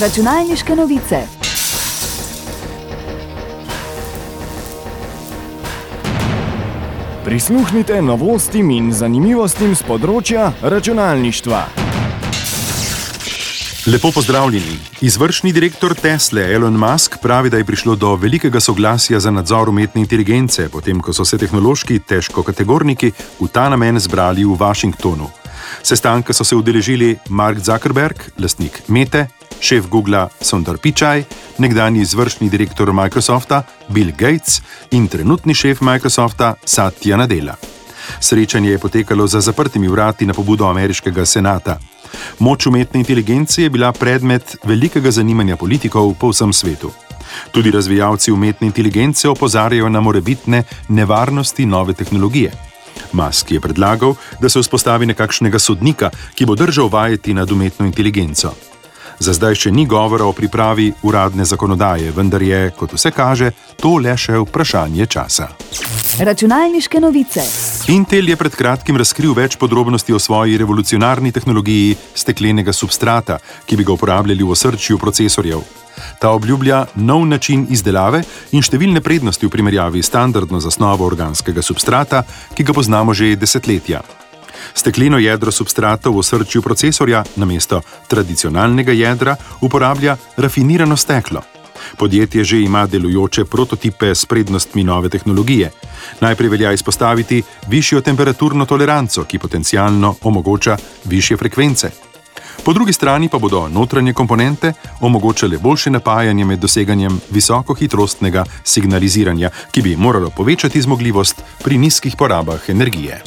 Računalniške novice. Prisluhnite novostim in zanimivostim z področja računalništva. Lepo pozdravljeni. Izvršni direktor Tesle Elon Musk pravi, da je prišlo do velikega soglasja za nadzor umetne inteligence, potem ko so se tehnološki težkokategorniki v ta namen zbrali v Washingtonu. Sestanka so se udeležili Mark Zuckerberg, lastnik Mete, šef Google Sundar Pichai, nekdani izvršni direktor Microsofta Bill Gates in trenutni šef Microsofta Satya Nadella. Srečanje je potekalo za zaprtimi vrati na pobudo ameriškega senata. Moč umetne inteligence je bila predmet velikega zanimanja politikov po vsem svetu. Tudi razvijalci umetne inteligence opozarjajo na morebitne nevarnosti nove tehnologije. Musk je predlagal, da se vzpostavi nekakšnega sodnika, ki bo držal vajeti nad umetno inteligenco. Za zdaj še ni govora o pripravi uradne zakonodaje, vendar je, kot vse kaže, to le še vprašanje časa. Računalniške novice. Intel je pred kratkim razkril več podrobnosti o svoji revolucionarni tehnologiji steklenega substrata, ki bi ga uporabljali v osrčju procesorjev. Ta obljublja nov način izdelave in številne prednosti v primerjavi s standardno zasnovo organskega substrata, ki ga poznamo že desetletja. Stekleno jedro substrata v osrčju procesorja namesto tradicionalnega jedra uporablja rafinirano steklo. Podjetje že ima delujoče prototipe s prednostmi nove tehnologije. Najprej velja izpostaviti višjo temperaturno toleranco, ki potencialno omogoča više frekvence. Po drugi strani pa bodo notranje komponente omogočale boljše napajanje med doseganjem visokohitrostnega signaliziranja, ki bi moralo povečati zmogljivost pri nizkih porabah energije.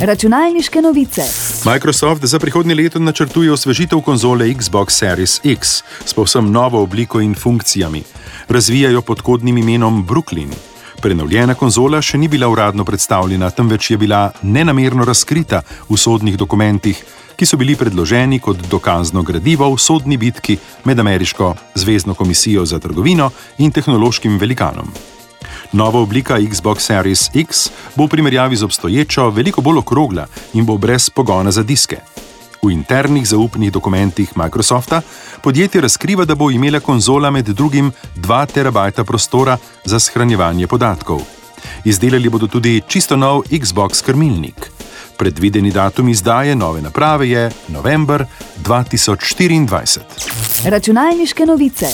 Računalniške novice. Microsoft za prihodnje leto načrtuje osvežitev konzole Xbox Series X s povsem novo obliko in funkcijami. Razvijajo pod kodnim imenom Brooklyn. Prenovljena konzola še ni bila uradno predstavljena, temveč je bila nenamerno razkrita v sodnih dokumentih, ki so bili predloženi kot dokazno gradivo v sodni bitki med Ameriško zvezdno komisijo za trgovino in tehnološkim velikanom. Nova oblika Xbox Series X bo v primerjavi z obstoječo veliko bolj okrogla in bo brez pogona za diske. V internih zaupnih dokumentih Microsofta podjetje razkriva, da bo imela konzola med drugim 2 terabajta prostora za shranjevanje podatkov. Izdelali bodo tudi čisto nov Xbox krmilnik. Predvideni datum izdaje nove naprave je november 2024. Računalniške novice.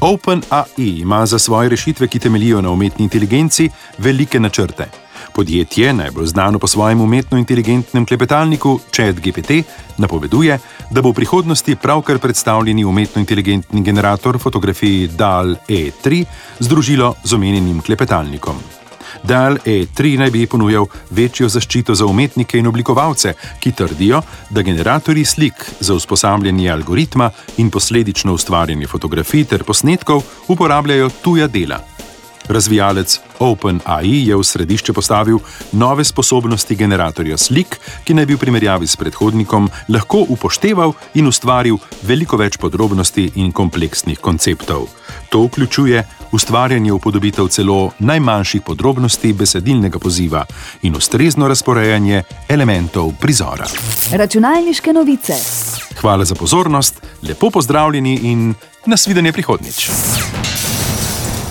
OpenAI ima za svoje rešitve, ki temeljijo na umetni inteligenci, velike načrte. Podjetje, najbolj znano po svojem umetno inteligentnem klepetalniku ChatGPT, napoveduje, da bo v prihodnosti pravkar predstavljeni umetno inteligentni generator fotografij DAL E3 združilo z omenjenim klepetalnikom. DAL E3 naj bi ponujal večjo zaščito za umetnike in oblikovalce, ki trdijo, da generatorji slik za usposabljanje algoritma in posledično ustvarjanje fotografij ter posnetkov uporabljajo tuja dela. Razvijalec OpenAI je v središče postavil nove sposobnosti generatorja slik, ki naj bi v primerjavi s predhodnikom lahko upošteval in ustvaril veliko več podrobnosti in kompleksnih konceptov. To vključuje ustvarjanje upodobitev celo najmanjših podrobnosti besedilnega poziva in ustrezno razporejanje elementov prizora. Računalniške novice. Hvala za pozornost, lepo pozdravljeni in nasvidenje prihodnič.